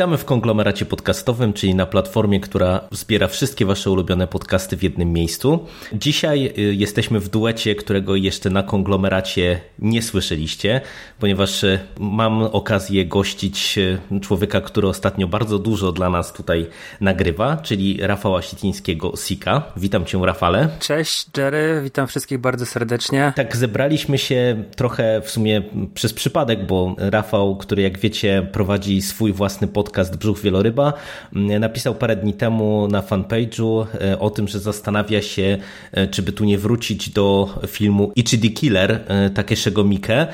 Witamy w konglomeracie podcastowym, czyli na platformie, która zbiera wszystkie Wasze ulubione podcasty w jednym miejscu. Dzisiaj y, jesteśmy w duecie, którego jeszcze na konglomeracie nie słyszeliście, ponieważ y, mam okazję gościć y, człowieka, który ostatnio bardzo dużo dla nas tutaj nagrywa, czyli Rafała Sitińskiego, Sika. Witam Cię, Rafale. Cześć, Jerry, witam wszystkich bardzo serdecznie. Tak, zebraliśmy się trochę w sumie przez przypadek, bo Rafał, który jak wiecie prowadzi swój własny podcast Brzuch Wieloryba, napisał parę dni temu na fanpage'u e, o tym, że zastanawia się, e, czy by tu nie wrócić do filmu Ichidi Killer e, Takeshiego Mike,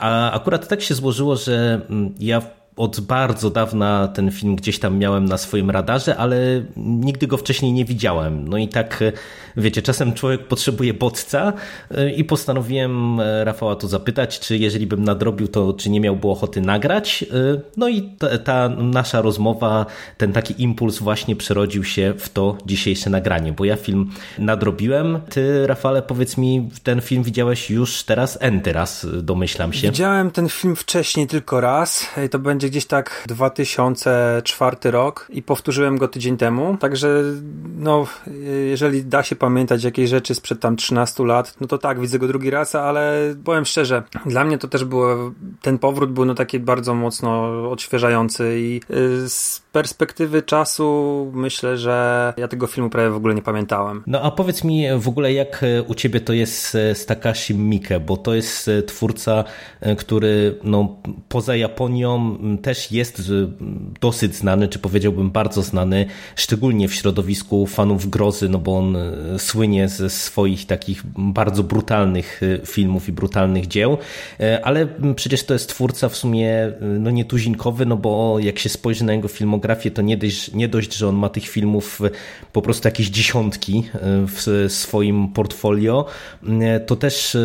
a akurat tak się złożyło, że ja od bardzo dawna ten film gdzieś tam miałem na swoim radarze, ale nigdy go wcześniej nie widziałem. No i tak, wiecie, czasem człowiek potrzebuje bodźca i postanowiłem Rafała tu zapytać, czy jeżeli bym nadrobił to, czy nie miałby ochoty nagrać. No i ta, ta nasza rozmowa, ten taki impuls właśnie przerodził się w to dzisiejsze nagranie, bo ja film nadrobiłem. Ty, Rafale, powiedz mi, ten film widziałeś już teraz enty raz, domyślam się. Widziałem ten film wcześniej tylko raz. To będzie gdzieś tak 2004 rok i powtórzyłem go tydzień temu. Także, no, jeżeli da się pamiętać jakieś rzeczy sprzed tam 13 lat, no to tak, widzę go drugi raz, ale powiem szczerze, dla mnie to też było, ten powrót był no taki bardzo mocno odświeżający i z perspektywy czasu myślę, że ja tego filmu prawie w ogóle nie pamiętałem. No a powiedz mi w ogóle, jak u ciebie to jest z Takashi Miike, bo to jest twórca, który no, poza Japonią też jest dosyć znany, czy powiedziałbym bardzo znany, szczególnie w środowisku fanów grozy, no bo on słynie ze swoich takich bardzo brutalnych filmów i brutalnych dzieł, ale przecież to jest twórca w sumie no nietuzinkowy, no bo jak się spojrzy na jego filmografię, to nie dość, nie dość, że on ma tych filmów po prostu jakieś dziesiątki w swoim portfolio, to też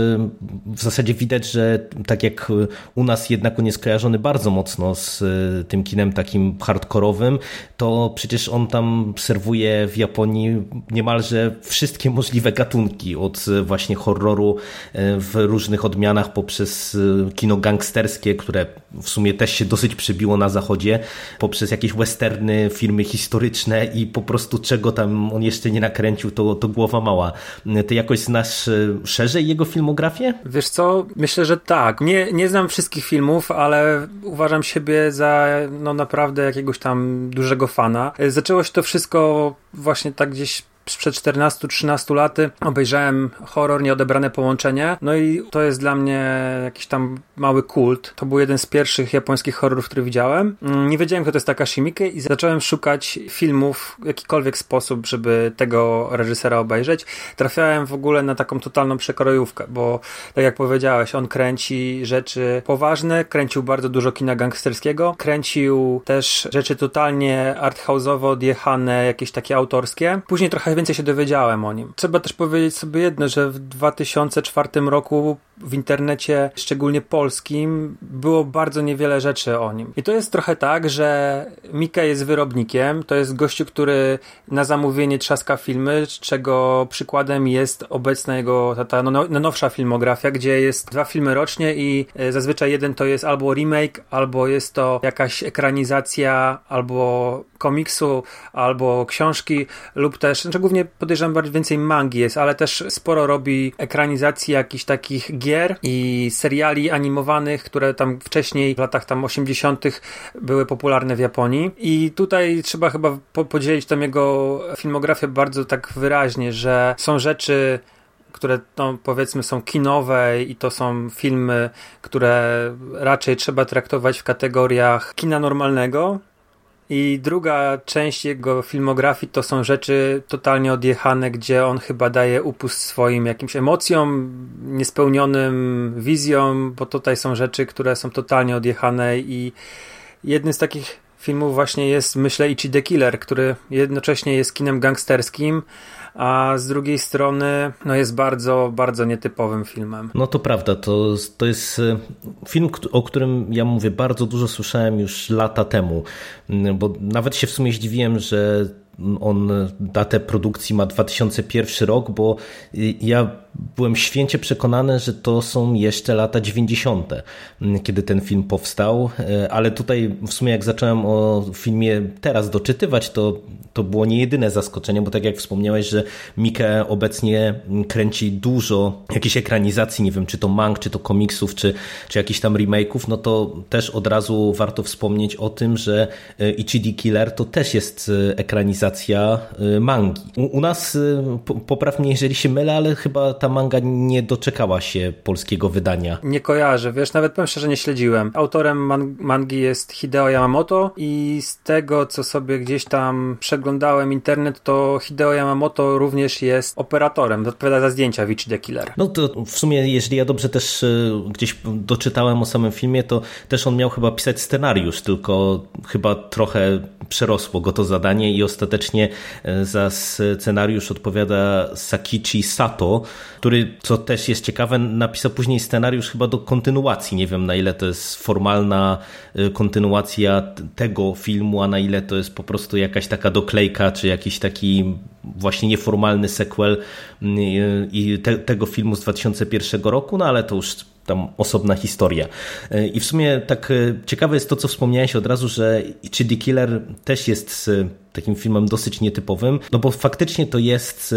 w zasadzie widać, że tak jak u nas jednak on jest kojarzony bardzo mocno z tym kinem takim hardkorowym, to przecież on tam serwuje w Japonii niemalże wszystkie możliwe gatunki, od właśnie horroru w różnych odmianach poprzez kino gangsterskie, które w sumie też się dosyć przybiło na zachodzie, poprzez jakieś westerny, filmy historyczne i po prostu czego tam on jeszcze nie nakręcił, to, to głowa mała. Ty jakoś znasz szerzej jego filmografię? Wiesz co, myślę, że tak. Nie, nie znam wszystkich filmów, ale uważam za no naprawdę jakiegoś tam dużego fana. Zaczęło się to wszystko właśnie tak gdzieś sprzed 14-13 laty obejrzałem horror Nieodebrane Połączenie, no i to jest dla mnie jakiś tam mały kult. To był jeden z pierwszych japońskich horrorów, który widziałem. Nie wiedziałem, kto to jest Takashi Miike i zacząłem szukać filmów w jakikolwiek sposób, żeby tego reżysera obejrzeć. Trafiałem w ogóle na taką totalną przekrojówkę, bo tak jak powiedziałeś, on kręci rzeczy poważne, kręcił bardzo dużo kina gangsterskiego, kręcił też rzeczy totalnie arthouse'owo odjechane, jakieś takie autorskie. Później trochę więcej się dowiedziałem o nim. Trzeba też powiedzieć sobie jedno, że w 2004 roku w internecie, szczególnie polskim, było bardzo niewiele rzeczy o nim. I to jest trochę tak, że Mika jest wyrobnikiem, to jest gościu, który na zamówienie trzaska filmy, czego przykładem jest obecna jego ta, ta no, no, nowsza filmografia, gdzie jest dwa filmy rocznie i e, zazwyczaj jeden to jest albo remake, albo jest to jakaś ekranizacja, albo komiksu, albo książki, lub też, znaczy głównie podejrzewam bardziej więcej mangi jest, ale też sporo robi ekranizacji jakichś takich gier i seriali animowanych, które tam wcześniej w latach tam 80. były popularne w Japonii. I tutaj trzeba chyba po podzielić tam jego filmografię bardzo tak wyraźnie, że są rzeczy które no, powiedzmy są kinowe i to są filmy, które raczej trzeba traktować w kategoriach kina normalnego, I druga część jego filmografii to są rzeczy totalnie odjechane, gdzie on chyba daje upust swoim jakimś emocjom, niespełnionym wizjom, bo tutaj są rzeczy, które są totalnie odjechane i jednym z takich filmów właśnie jest, myślę, Ichi the Killer, który jednocześnie jest kinem gangsterskim, a z drugiej strony no jest bardzo, bardzo nietypowym filmem. No to prawda, to, to jest e, film, o którym ja mówię bardzo dużo słyszałem już lata temu, bo nawet się w sumie zdziwiłem, że on datę produkcji ma 2001 rok, bo ja byłem święcie przekonany, że to są jeszcze lata 90., kiedy ten film powstał, ale tutaj w sumie jak zacząłem o filmie teraz doczytywać, to, to było nie jedyne zaskoczenie, bo tak jak wspomniałeś, że Mike obecnie kręci dużo jakichś ekranizacji, nie wiem, czy to mang, czy to komiksów, czy, czy jakichś tam remake'ów, no to też od razu warto wspomnieć o tym, że Ichidi Killer to też jest ekranizacja mangi. U, nas, popraw mnie jeżeli się mylę, ale chyba ta manga nie doczekała się polskiego wydania. Nie kojarzę, wiesz, nawet powiem szczerze, nie śledziłem. Autorem man mangi jest Hideo Yamamoto i z tego, co sobie gdzieś tam przeglądałem internet, to Hideo Yamamoto również jest operatorem, odpowiada za zdjęcia Witch the Killer. No to w sumie, jeżeli ja dobrze też e, gdzieś doczytałem o samym filmie, to też on miał chyba pisać scenariusz, tylko chyba trochę przerosło go to zadanie i ostatecznie e, za scenariusz odpowiada Sakichi Sato, który, co też jest ciekawe, napisał później scenariusz chyba do kontynuacji. Nie wiem, na ile to jest formalna y, kontynuacja tego filmu, a na ile to jest po prostu jakaś taka doklejka, czy jakiś taki właśnie nieformalny sequel y, i te, tego filmu z 2001 roku, no ale to już tam osobna historia. Y, I w sumie tak ciekawe jest to, co wspomniałeś od razu, że Chidi Killer też jest takim filmem dosyć nietypowym, no bo faktycznie to jest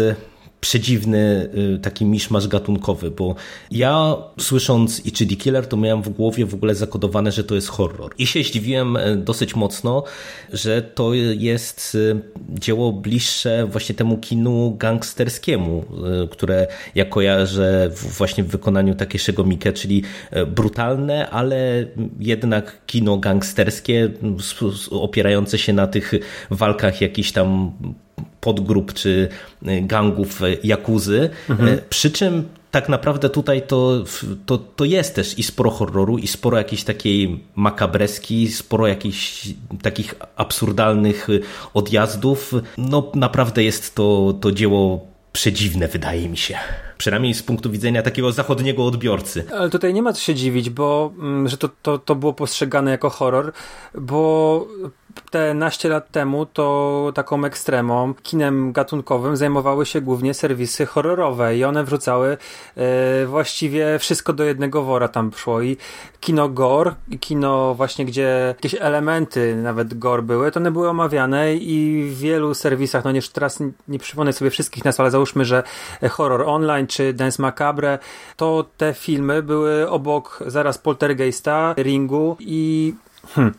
przedziwny y, taki miszmasz gatunkowy, bo ja słysząc Ichidi Killer to miałem w głowie w ogóle zakodowane, że to jest horror. I się zdziwiłem y, dosyć mocno, że to jest y, dzieło bliższe właśnie temu kinu gangsterskiemu, które ja kojarzę właśnie w wykonaniu Takeshiego Mike, czyli brutalne, ale jednak kino gangsterskie opierające się na tych walkach jakichś tam podgrup czy y, gangów y, jakuzy. Mhm. Y, przy czym tak naprawdę tutaj to, to, to jest też i sporo horroru, i sporo jakiejś takiej makabreski, sporo jakichś takich absurdalnych odjazdów. No naprawdę jest to, to dzieło przedziwne, wydaje mi się. Przynajmniej z punktu widzenia takiego zachodniego odbiorcy. Ale tutaj nie ma co się dziwić, bo mm, że to, to, to było postrzegane jako horror, bo te naście lat temu to taką ekstremą, kinem gatunkowym zajmowały się głównie serwisy horrorowe i one wrzucały e, właściwie wszystko do jednego wora tam szło. I kino gore i kino właśnie, gdzie jakieś elementy nawet gore były, to one były omawiane i w wielu serwisach, no nie teraz nie przypomnę sobie wszystkich nas, ale załóżmy, że Horror Online czy Dance Macabre, to te filmy były obok zaraz Poltergeista, Ringu i hmm,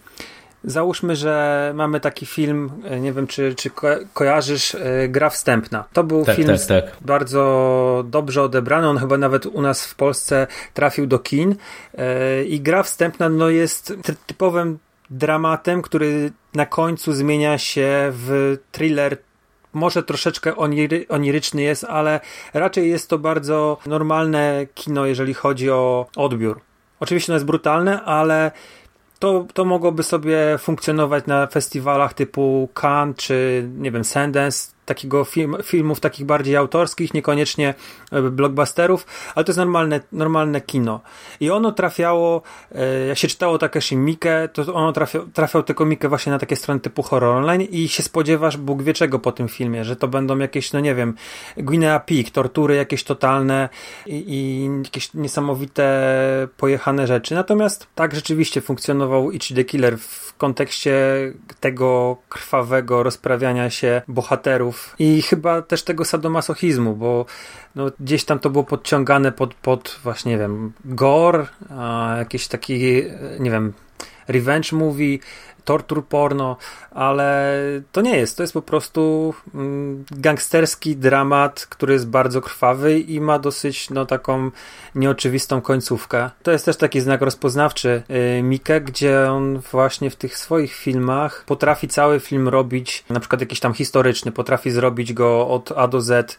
Załóżmy, że mamy taki film, e, nie wiem czy, czy ko kojarzysz, e, Gra Wstępna. To był tak, film tak, tak. bardzo dobrze odebrany, on chyba nawet u nas w Polsce trafił do kin e, i Gra Wstępna no, jest typowym dramatem, który na końcu zmienia się w thriller może troszeczkę oniry, oniryczny jest, ale raczej jest to bardzo normalne kino, jeżeli chodzi o odbiór. Oczywiście ono jest brutalne, ale to, to mogłoby sobie funkcjonować na festiwalach typu Cannes czy nie wiem, Sundance takiego film, filmów takich bardziej autorskich, niekoniecznie e, blockbusterów, ale to jest normalne, normalne kino. I ono trafiało, e, jak się czytało Takeshi Miike, to ono trafiał, trafiał tylko Miike właśnie na takie strony typu horror online i się spodziewasz Bóg wie czego po tym filmie, że to będą jakieś, no nie wiem, Guinea Pig, tortury jakieś totalne i, i jakieś niesamowite pojechane rzeczy. Natomiast tak rzeczywiście funkcjonował Ichi the Killer w kontekście tego krwawego rozprawiania się bohaterów i chyba też tego sadomasochizmu, bo no, gdzieś tam to było podciągane pod, pod właśnie, nie wiem, gore, a jakiś taki, nie wiem, revenge movie, tortur porno, ale to nie jest. To jest po prostu mm, gangsterski dramat, który jest bardzo krwawy i ma dosyć no, taką nieoczywistą końcówkę. To jest też taki znak rozpoznawczy yy, Mike, gdzie on właśnie w tych swoich filmach potrafi cały film robić, na przykład jakiś tam historyczny, potrafi zrobić go od A do Z Y,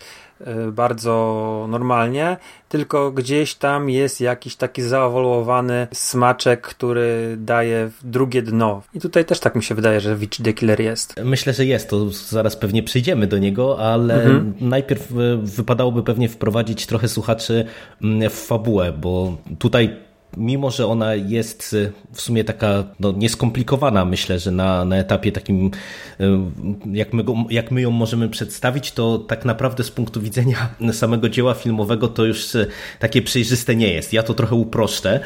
bardzo normalnie, tylko gdzieś tam jest jakiś taki zaewoluowany smaczek, który daje drugie dno. I tutaj też tak mi się wydaje, że Witch the Killer jest. Myślę, że jest, to zaraz pewnie przejdziemy do niego, ale mhm. najpierw y, wypadałoby pewnie wprowadzić trochę słuchaczy mm, w fabułę, bo tutaj mimo że ona jest y, w sumie taka no, nieskomplikowana, myślę, że na, na etapie takim, y, jak my, go, jak my ją możemy przedstawić, to tak naprawdę z punktu widzenia samego dzieła filmowego to już y, takie przejrzyste nie jest. Ja to trochę uproszczę.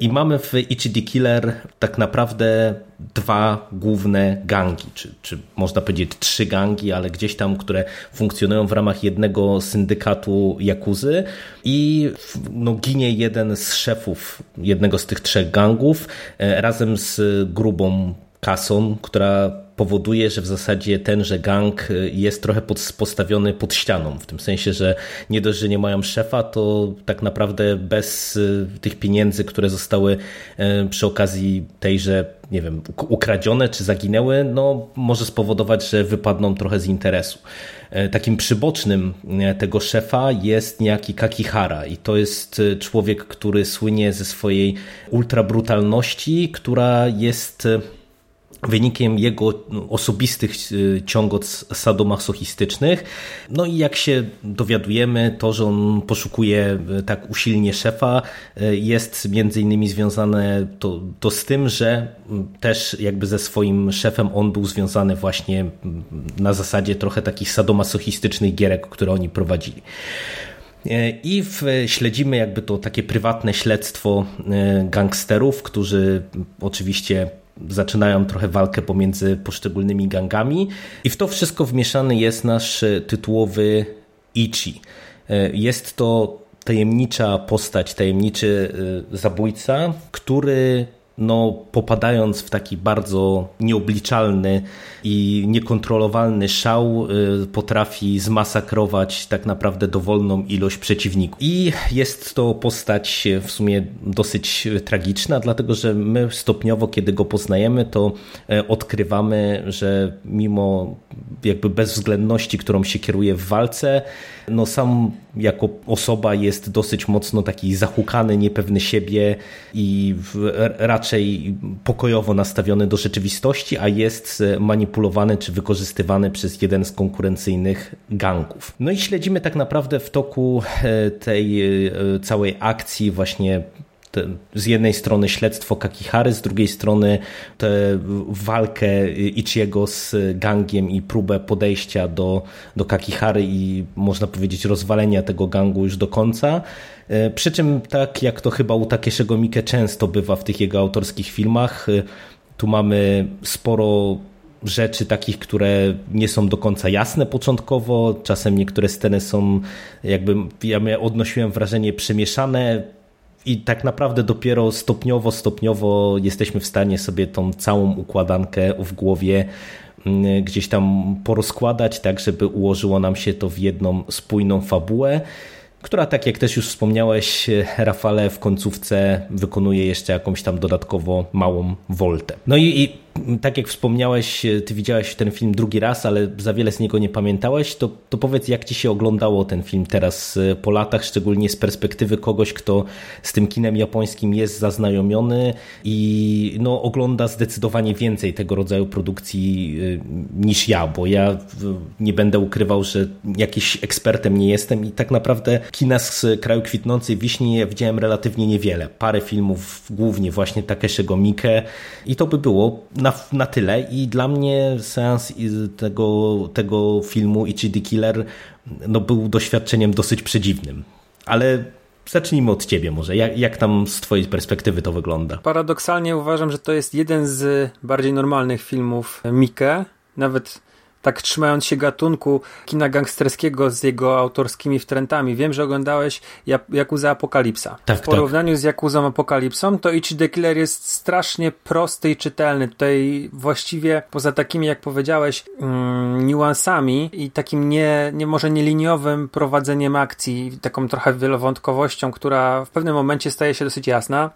I mamy w Ichi Killer tak naprawdę dwa główne gangi, czy, czy można powiedzieć trzy gangi, ale gdzieś tam, które funkcjonują w ramach jednego syndykatu Jakuzy i no, ginie jeden z szefów jednego z tych trzech gangów e, razem z grubą kasą, która powoduje, że w zasadzie tenże gang y, jest trochę pod, postawiony pod ścianą, w tym sensie, że nie dość, że nie mają szefa, to tak naprawdę bez y, tych pieniędzy, które zostały y, przy okazji tejże, nie wiem, ukradzione czy zaginęły, no może spowodować, że wypadną trochę z interesu. Takim przybocznym tego szefa jest niejaki Kakihara i to jest człowiek, który słynie ze swojej ultrabrutalności, która jest wynikiem jego osobistych y, ciągot sadomasochistycznych. No i jak się dowiadujemy, to, że on poszukuje y, tak usilnie szefa, y, jest między innymi związane to, to z tym, że mm, też jakby ze swoim szefem on był związany właśnie mm, na zasadzie trochę takich sadomasochistycznych gierek, które oni prowadzili. I w, śledzimy jakby to takie prywatne śledztwo gangsterów, którzy oczywiście zaczynają trochę walkę pomiędzy poszczególnymi gangami i w to wszystko wmieszany jest nasz tytułowy Ichi. E, jest to tajemnicza postać, tajemniczy e, zabójca, który no, popadając w taki bardzo nieobliczalny i niekontrolowalny szał, y, potrafi zmasakrować tak naprawdę dowolną ilość przeciwników. I jest to postać w sumie dosyć tragiczna, dlatego że my stopniowo, kiedy go poznajemy, to e, odkrywamy, że mimo jakby bezwzględności, którą się kieruje w walce, no sam jako osoba jest dosyć mocno taki zahukany, niepewny siebie i raczej pokojowo nastawiony do rzeczywistości, a jest manipulowany czy wykorzystywany przez jeden z konkurencyjnych gangów. No i śledzimy tak naprawdę w toku e, tej e, całej akcji właśnie z jednej strony śledztwo Kakihary, z drugiej strony tę walkę Ichiego z gangiem i próbę podejścia do, do Kakihary i można powiedzieć rozwalenia tego gangu już do końca. E, przy czym tak jak to chyba u Takeshiego Mike często bywa w tych jego autorskich filmach, e, tu mamy sporo rzeczy takich, które nie są do końca jasne początkowo. Czasem niektóre sceny są jakby, ja odnosiłem wrażenie przemieszane, i tak naprawdę dopiero stopniowo, stopniowo jesteśmy w stanie sobie tą całą układankę w głowie mm, gdzieś tam porozkładać, tak żeby ułożyło nam się to w jedną spójną fabułę która, tak jak też już wspomniałeś, Rafale, w końcówce wykonuje jeszcze jakąś tam dodatkowo małą woltę. No i, i tak jak wspomniałeś, ty widziałeś ten film drugi raz, ale za wiele z niego nie pamiętałeś, to, to powiedz, jak ci się oglądało ten film teraz e, po latach, szczególnie z perspektywy kogoś, kto z tym kinem japońskim jest zaznajomiony i no, ogląda zdecydowanie więcej tego rodzaju produkcji e, niż ja, bo ja nie będę ukrywał, że jakiś ekspertem nie jestem i tak naprawdę kina z kraju kwitnącej wiśni widziałem relatywnie niewiele. Parę filmów, głównie właśnie Takeshiego Mike i to by było na, na tyle i dla mnie seans tego, tego filmu Ichi the Killer no, był doświadczeniem dosyć przedziwnym. Ale zacznijmy od ciebie może. Jak, jak tam z twojej perspektywy to wygląda? Paradoksalnie uważam, że to jest jeden z bardziej normalnych filmów Mike. Nawet tak trzymając się gatunku kina gangsterskiego z jego autorskimi wtrętami. Wiem, że oglądałeś Jakuza Apokalipsa. Tak, w porównaniu tak. z Jakuzą Apokalipsą, to Ichi the Killer jest strasznie prosty i czytelny. Tutaj właściwie poza takimi, jak powiedziałeś, mm, niuansami i takim nie, nie może nieliniowym prowadzeniem akcji, taką trochę wielowątkowością, która w pewnym momencie staje się dosyć jasna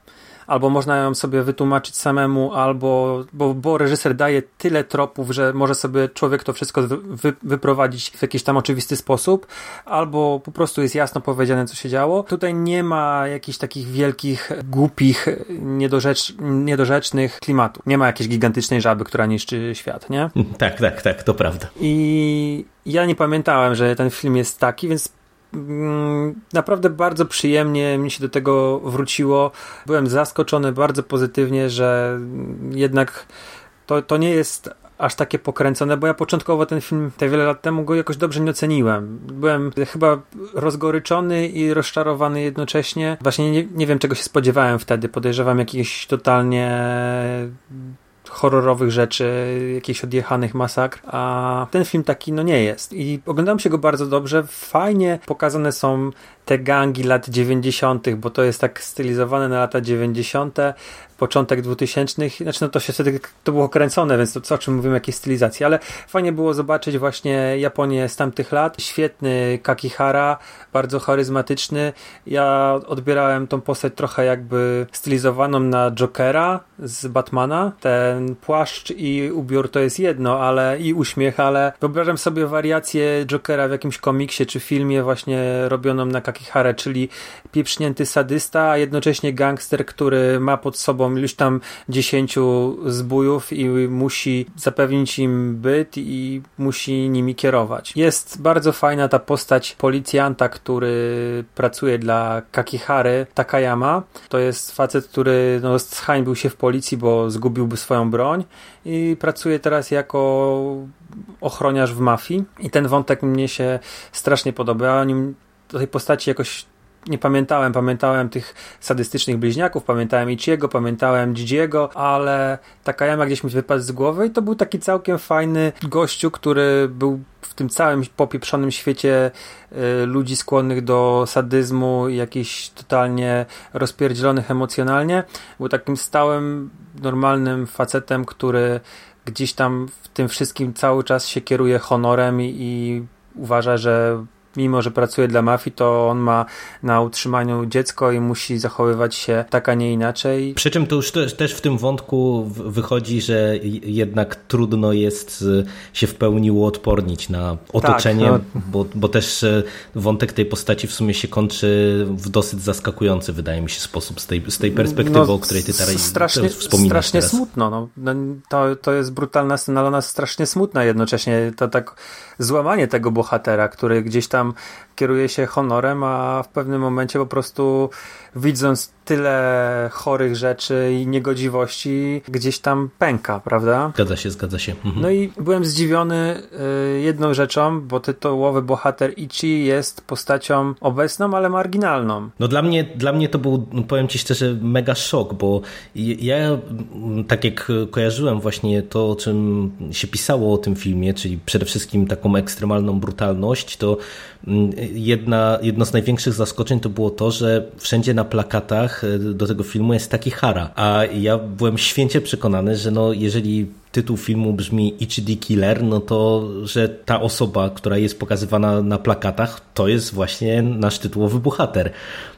albo można ją sobie wytłumaczyć samemu, albo bo, bo reżyser daje tyle tropów, że może sobie człowiek to wszystko wy, wyprowadzić w jakiś tam oczywisty sposób, albo po prostu jest jasno powiedziane, co się działo. Tutaj nie ma jakichś takich wielkich, głupich, niedorzecz, niedorzecznych klimatów. Nie ma jakiejś gigantycznej żaby, która niszczy świat, nie? Tak, tak, tak, to prawda. I ja nie pamiętałem, że ten film jest taki, więc naprawdę bardzo przyjemnie mi się do tego wróciło. Byłem zaskoczony bardzo pozytywnie, że jednak to, to nie jest aż takie pokręcone, bo ja początkowo ten film te wiele lat temu go jakoś dobrze nie oceniłem. Byłem chyba rozgoryczony i rozczarowany jednocześnie. Właśnie nie, nie wiem czego się spodziewałem wtedy. Podejrzewam jakiś totalnie horrorowych rzeczy, jakichś odjechanych masakr, a ten film taki no nie jest. I oglądam się go bardzo dobrze, fajnie pokazane są te gangi lat 90., bo to jest tak stylizowane na lata 90., początek 2000, znaczy no to się wtedy to było kręcone, więc to co o czym mówimy, jakiej stylizacji, ale fajnie było zobaczyć właśnie Japonię z tamtych lat. Świetny Kakihara, bardzo charyzmatyczny. Ja odbierałem tą postać trochę jakby stylizowaną na Jokera z Batmana. Ten płaszcz i ubiór to jest jedno, ale i uśmiech, ale wyobrażam sobie wariację Jokera w jakimś komiksie czy filmie właśnie robioną na Kakihara, czyli pieprznięty sadysta, a jednocześnie gangster, który ma pod sobą iluś tam dziesięciu zbójów i musi zapewnić im byt i musi nimi kierować. Jest bardzo fajna ta postać policjanta, który pracuje dla Kakihary Takayama. To jest facet, który no, zhańbił się w policji, bo zgubiłby swoją broń i pracuje teraz jako ochroniarz w mafii i ten wątek mnie się strasznie podoba. O nim do tej postaci jakoś nie pamiętałem. Pamiętałem tych sadystycznych bliźniaków, pamiętałem Ichiego, pamiętałem Dzidziego, ale Takayama gdzieś mi wypadł z głowy i to był taki całkiem fajny gościu, który był w tym całym popieprzonym świecie y, ludzi skłonnych do sadyzmu i jakichś totalnie rozpierdzielonych emocjonalnie. Był takim stałym, normalnym facetem, który gdzieś tam w tym wszystkim cały czas się kieruje honorem i, i uważa, że mimo że pracuje dla mafii, to on ma na utrzymaniu dziecko i musi zachowywać się tak, a nie inaczej. Przy czym to już też w tym wątku wychodzi, że jednak trudno jest się w pełni uodpornić na otoczenie, tak, no. bo, bo też e, wątek tej postaci w sumie się kończy w dosyć zaskakujący, wydaje mi się, sposób z tej, z tej perspektywy, no, o której ty teraz, strasznie, teraz wspominasz. Strasznie teraz. smutno. No. no. to, to jest brutalna scena, ale ona jest strasznie smutna jednocześnie. To tak złamanie tego bohatera, który gdzieś tam Um. Kieruje się honorem, a w pewnym momencie po prostu widząc tyle chorych rzeczy i niegodziwości, gdzieś tam pęka, prawda? Zgadza się, zgadza się. Mhm. No i byłem zdziwiony y, jedną rzeczą, bo tytułowy bohater Ichi jest postacią obecną, ale marginalną. No dla mnie, dla mnie to był, no powiem ci szczerze, mega szok, bo ja tak jak kojarzyłem właśnie to, o czym się pisało o tym filmie, czyli przede wszystkim taką ekstremalną brutalność, to mm, jedna, jedno z największych zaskoczeń to było to, że wszędzie na plakatach e, do tego filmu jest taki Hara. A ja byłem święcie przekonany, że no, jeżeli tytuł filmu brzmi Ichidi Killer, no to, że ta osoba, która jest pokazywana na plakatach, to jest właśnie nasz tytułowy bohater.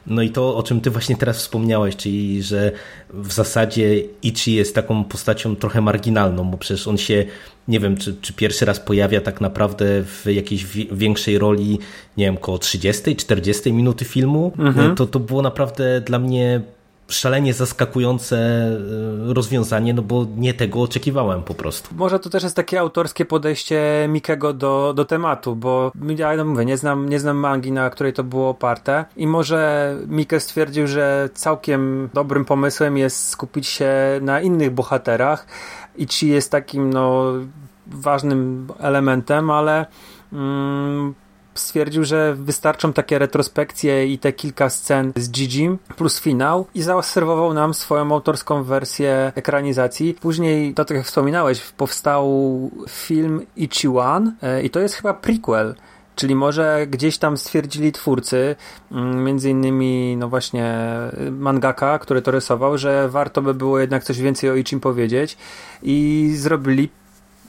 No i to, o czym ty właśnie teraz wspomniałeś, czyli, że w zasadzie Ichi jest taką postacią trochę marginalną, bo przecież on się, nie wiem, czy, czy pierwszy raz pojawia tak naprawdę w jakiejś większej roli, nie wiem, koło 30, 40 minuty filmu. Mhm. To, to było naprawdę dla mnie szalenie zaskakujące e, rozwiązanie, no bo nie tego oczekiwałem po prostu. Może to też jest takie autorskie podejście Mikego do, do tematu, bo ja no mówię, nie znam, nie znam mangi, na której to było oparte i może Mike stwierdził, że całkiem dobrym pomysłem jest skupić się na innych bohaterach i ci jest takim no ważnym elementem, ale mm, stwierdził, że wystarczą takie retrospekcje i te kilka scen z Gigi plus finał i zaobserwował nam swoją autorską wersję ekranizacji. Później, to tak jak wspominałeś, powstał film Ichiwan e, i to jest chyba prequel Czyli może gdzieś tam stwierdzili twórcy, mm, między innymi no właśnie mangaka, który to rysował, że warto by było jednak coś więcej o Ichim powiedzieć i zrobili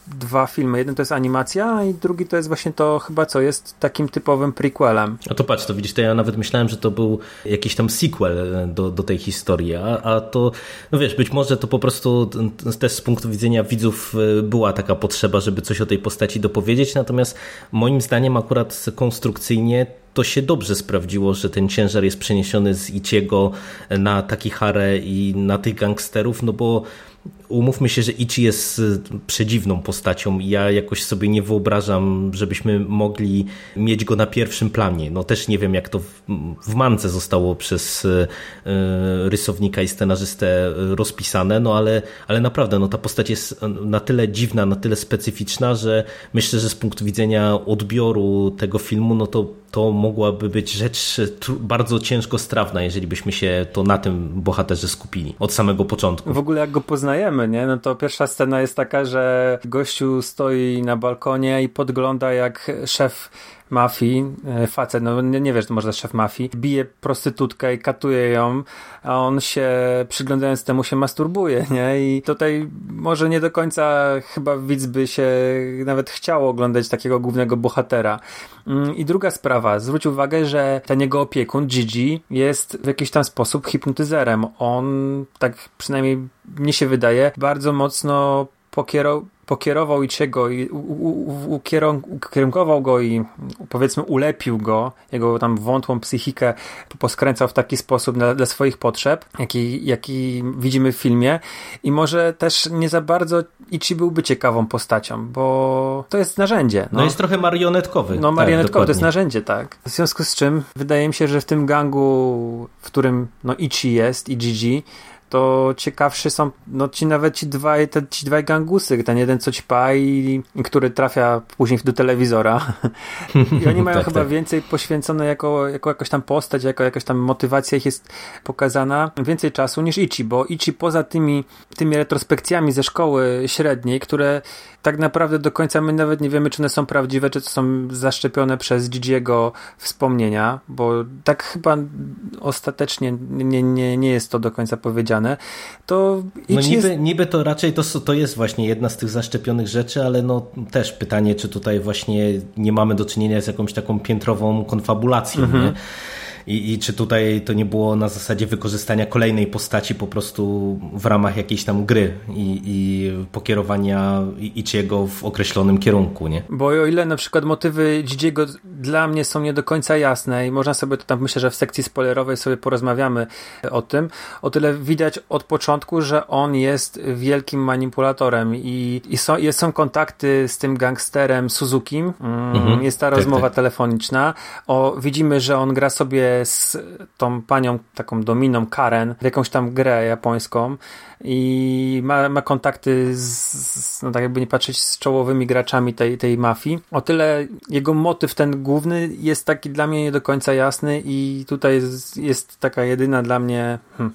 dwa filmy. Jeden to jest animacja, i drugi to jest właśnie to chyba co jest takim typowym prequelem. A to patrz, to widzisz, to ja nawet myślałem, że to był jakiś tam sequel e, do, do tej historii, a, a to, no wiesz, być może to po prostu też z punktu widzenia widzów e, była taka potrzeba, żeby coś o tej postaci dopowiedzieć, natomiast moim zdaniem akurat konstrukcyjnie to się dobrze sprawdziło, że ten ciężar jest przeniesiony z Iciego na Takihare i na tych gangsterów, no bo umówmy się, że Ichi jest y, przedziwną postacią ja jakoś sobie nie wyobrażam, żebyśmy mogli mieć go na pierwszym planie. No też nie wiem, jak to w, w mance zostało przez y, y, rysownika i scenarzystę rozpisane, no ale, ale naprawdę, no ta postać jest na tyle dziwna, na tyle specyficzna, że myślę, że z punktu widzenia odbioru tego filmu, no to to mogłaby być rzecz bardzo ciężko strawna, jeżeli byśmy się to na tym bohaterze skupili od samego początku. W ogóle jak go poznajemy, nie? No to pierwsza scena jest taka, że gościu stoi na balkonie i podgląda jak szef mafii, e, facet, no nie, nie wiesz, to może szef mafii, bije prostytutkę i katuje ją, a on się przyglądając temu się masturbuje, nie? I tutaj może nie do końca chyba widz by się nawet chciał oglądać takiego głównego bohatera. Mm, I druga sprawa, zwróć uwagę, że ten jego opiekun, Gigi, jest w jakiś tam sposób hipnotyzerem. On, tak przynajmniej mnie się wydaje, bardzo mocno pokierował pokierował Ichiego i ukierunkował go i powiedzmy ulepił go, jego tam wątłą psychikę poskręcał w taki sposób dla, dla swoich potrzeb, jaki, jaki widzimy w filmie i może też nie za bardzo Ichi byłby ciekawą postacią, bo to jest narzędzie. No, no jest trochę marionetkowy. No marionetkowy, tak, to jest narzędzie, tak. W związku z czym wydaje mi się, że w tym gangu, w którym no Ichi jest i Gigi, to ciekawszy są no ci nawet ci dwaj, te, ci dwaj gangusy, ten jeden co ćpa i, i który trafia później do telewizora i oni mają tak, chyba tak. więcej poświęcone jako, jako jakaś tam postać, jako jakaś tam motywacja ich jest pokazana, więcej czasu niż Ichi, bo Ichi poza tymi, tymi retrospekcjami ze szkoły średniej, które tak naprawdę do końca my nawet nie wiemy, czy one są prawdziwe, czy to są zaszczepione przez Gigiego wspomnienia, bo tak chyba ostatecznie nie, nie, nie jest to do końca powiedziane. To no niby, jest... niby to raczej to, to jest właśnie jedna z tych zaszczepionych rzeczy, ale no też pytanie, czy tutaj właśnie nie mamy do czynienia z jakąś taką piętrową konfabulacją, mhm. nie? I, I czy tutaj to nie było na zasadzie wykorzystania kolejnej postaci po prostu w ramach jakiejś tam gry i, i pokierowania Ichiego w określonym kierunku, nie? Bo o ile na przykład motywy Gigiego dla mnie są nie do końca jasne i można sobie to tam, myślę, że w sekcji spoilerowej sobie porozmawiamy o tym, o tyle widać od początku, że on jest wielkim manipulatorem i, i są, jest, są kontakty z tym gangsterem Suzuki, mm, mhm. jest ta tak, rozmowa tak. telefoniczna, o, widzimy, że on gra sobie z tą panią, taką dominą Karen, w jakąś tam grę japońską i ma, ma kontakty z, no tak jakby nie patrzeć, z czołowymi graczami tej, tej mafii. O tyle jego motyw ten główny jest taki dla mnie nie do końca jasny i tutaj jest, jest taka jedyna dla mnie hmm,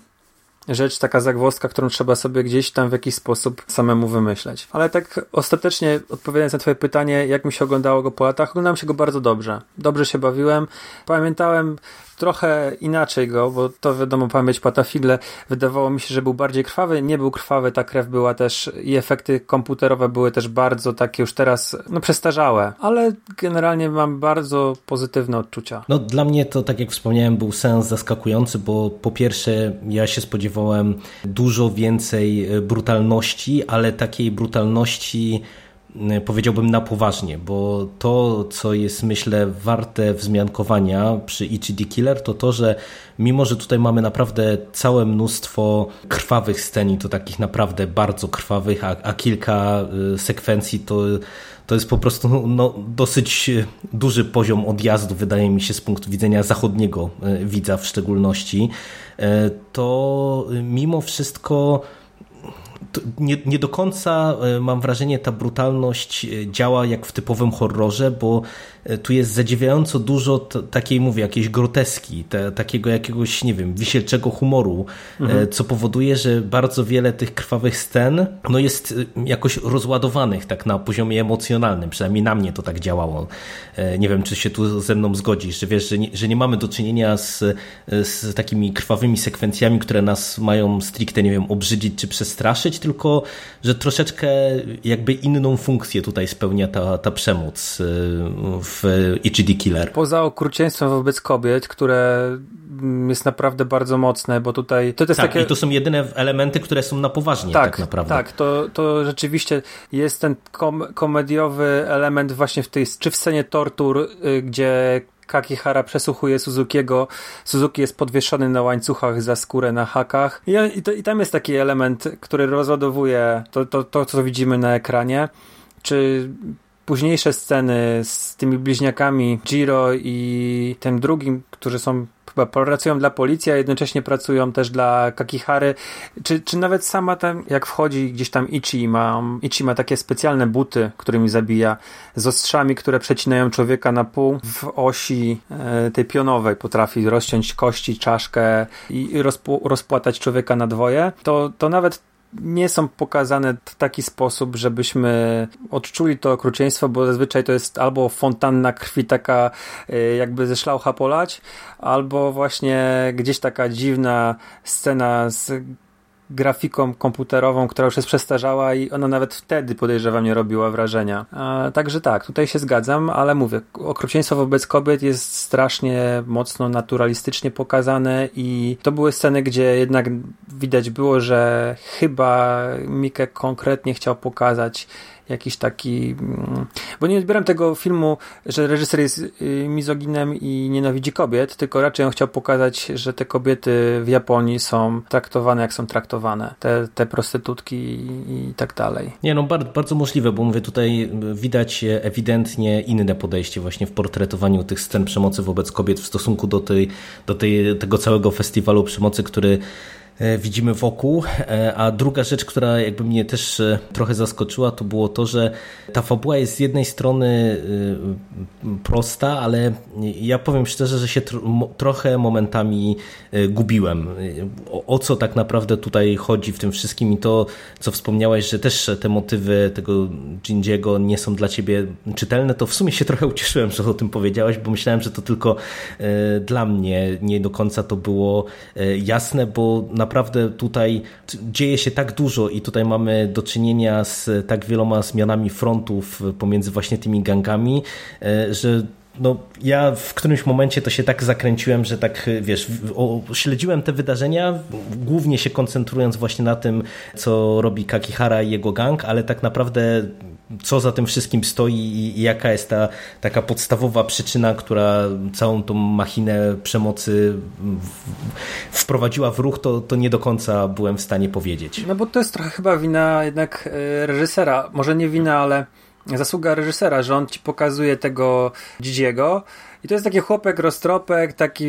rzecz, taka zagwozdka, którą trzeba sobie gdzieś tam w jakiś sposób samemu wymyśleć. Ale tak ostatecznie odpowiadając na twoje pytanie, jak mi się oglądało go po latach, oglądałem się go bardzo dobrze. Dobrze się bawiłem. Pamiętałem trochę inaczej go, bo to wiadomo, pamięć patafigle wydawało mi się, że był bardziej krwawy, nie był krwawy, ta krew była też i efekty komputerowe były też bardzo takie już teraz, no przestarzałe, ale generalnie mam bardzo pozytywne odczucia. No dla mnie to, tak jak wspomniałem, był sens zaskakujący, bo po pierwsze ja się spodziewałem dużo więcej brutalności, ale takiej brutalności powiedziałbym na poważnie, bo to, co jest myślę warte wzmiankowania przy Ichi Killer, to to, że mimo, że tutaj mamy naprawdę całe mnóstwo krwawych scen i to takich naprawdę bardzo krwawych, a, a kilka y, sekwencji to to jest po prostu no, dosyć duży poziom odjazdu, wydaje mi się, z punktu widzenia zachodniego y, widza w szczególności, to mimo wszystko nie, nie do końca mam wrażenie ta brutalność działa jak w typowym horrorze, bo tu jest zadziwiająco dużo takiej, mówię, jakiejś groteski, te, takiego jakiegoś, nie wiem, wisielczego humoru, mhm. co powoduje, że bardzo wiele tych krwawych scen no jest jakoś rozładowanych tak na poziomie emocjonalnym, przynajmniej na mnie to tak działało. Nie wiem, czy się tu ze mną zgodzisz, że wiesz, że nie, że nie mamy do czynienia z, z takimi krwawymi sekwencjami, które nas mają stricte, nie wiem, obrzydzić czy przestraszyć, tylko że troszeczkę jakby inną funkcję tutaj spełnia ta, ta przemoc y, w EGD Killer. Poza okrucieństwem wobec kobiet, które jest naprawdę bardzo mocne, bo tutaj to, to jest tak, takie... i to są jedyne elementy, które są na poważnie tak, tak naprawdę. Tak, to, to rzeczywiście jest ten kom komediowy element właśnie w tej, czy w scenie tortur, y, gdzie Kakihara przesłuchuje Suzukiego. Suzuki jest podwieszony na łańcuchach za skórę na hakach. I, i, to, i tam jest taki element, który rozładowuje to, to, to, co widzimy na ekranie. Czy późniejsze sceny z tymi bliźniakami Jiro i tym drugim, którzy są chyba pracują dla policji, a jednocześnie pracują też dla Kakihary, czy, czy nawet sama tam, jak wchodzi gdzieś tam Ichi ma, Ichi ma takie specjalne buty, którymi zabija, z ostrzami, które przecinają człowieka na pół w osi e, tej pionowej, potrafi rozciąć kości, czaszkę i, i rozpłatać człowieka na dwoje, to, to nawet nie są pokazane w taki sposób, żebyśmy odczuli to okrucieństwo, bo zazwyczaj to jest albo fontanna krwi taka e, jakby ze szlaucha polać, albo właśnie gdzieś taka dziwna scena z grafiką komputerową, która już jest przestarzała i ona nawet wtedy podejrzewam nie robiła wrażenia. A, także tak, tutaj się zgadzam, ale mówię, okrucieństwo wobec kobiet jest strasznie mocno naturalistycznie pokazane i to były sceny, gdzie jednak widać było, że chyba Mikę konkretnie chciał pokazać jakiś taki. Mm, bo nie odbieram tego filmu, że reżyser jest y, mizoginem i nienawidzi kobiet, tylko raczej on chciał pokazać, że te kobiety w Japonii są traktowane jak są traktowane. Te, te prostytutki i, tak dalej. Nie, no bardzo, bardzo możliwe, bo mówię tutaj widać ewidentnie inne podejście właśnie w portretowaniu tych scen przemocy wobec kobiet w stosunku do, tej, do tej, tego całego festiwalu przemocy, który E, widzimy wokół. E, a druga rzecz, która jakby mnie też e, trochę zaskoczyła, to było to, że ta fabuła jest z jednej strony prosta, ale ja powiem szczerze, że się trochę momentami gubiłem. O, o co tak naprawdę tutaj chodzi w tym wszystkim i to, co wspomniałeś, że też te motywy tego Jinjiego nie są dla ciebie czytelne, to w sumie się trochę ucieszyłem, że o tym powiedziałeś, bo myślałem, że to tylko dla mnie nie do końca to było jasne, bo na naprawdę tutaj dzieje się tak dużo i tutaj mamy do czynienia z tak wieloma zmianami frontów pomiędzy właśnie tymi gangami, e, że no, ja w którymś momencie to się tak zakręciłem, że tak, wiesz, śledziłem te wydarzenia, głównie się koncentrując właśnie na tym, co robi Kakihara i jego gang, ale tak naprawdę co za tym wszystkim stoi i jaka jest ta taka podstawowa przyczyna, która całą tą machinę przemocy wprowadziła w ruch, to, to nie do końca byłem w stanie powiedzieć. No bo to jest trochę chyba wina jednak e, reżysera, może nie wina, ale zasługa reżysera, że on ci pokazuje tego Dzidziego. I to jest taki chłopek roztropek, taki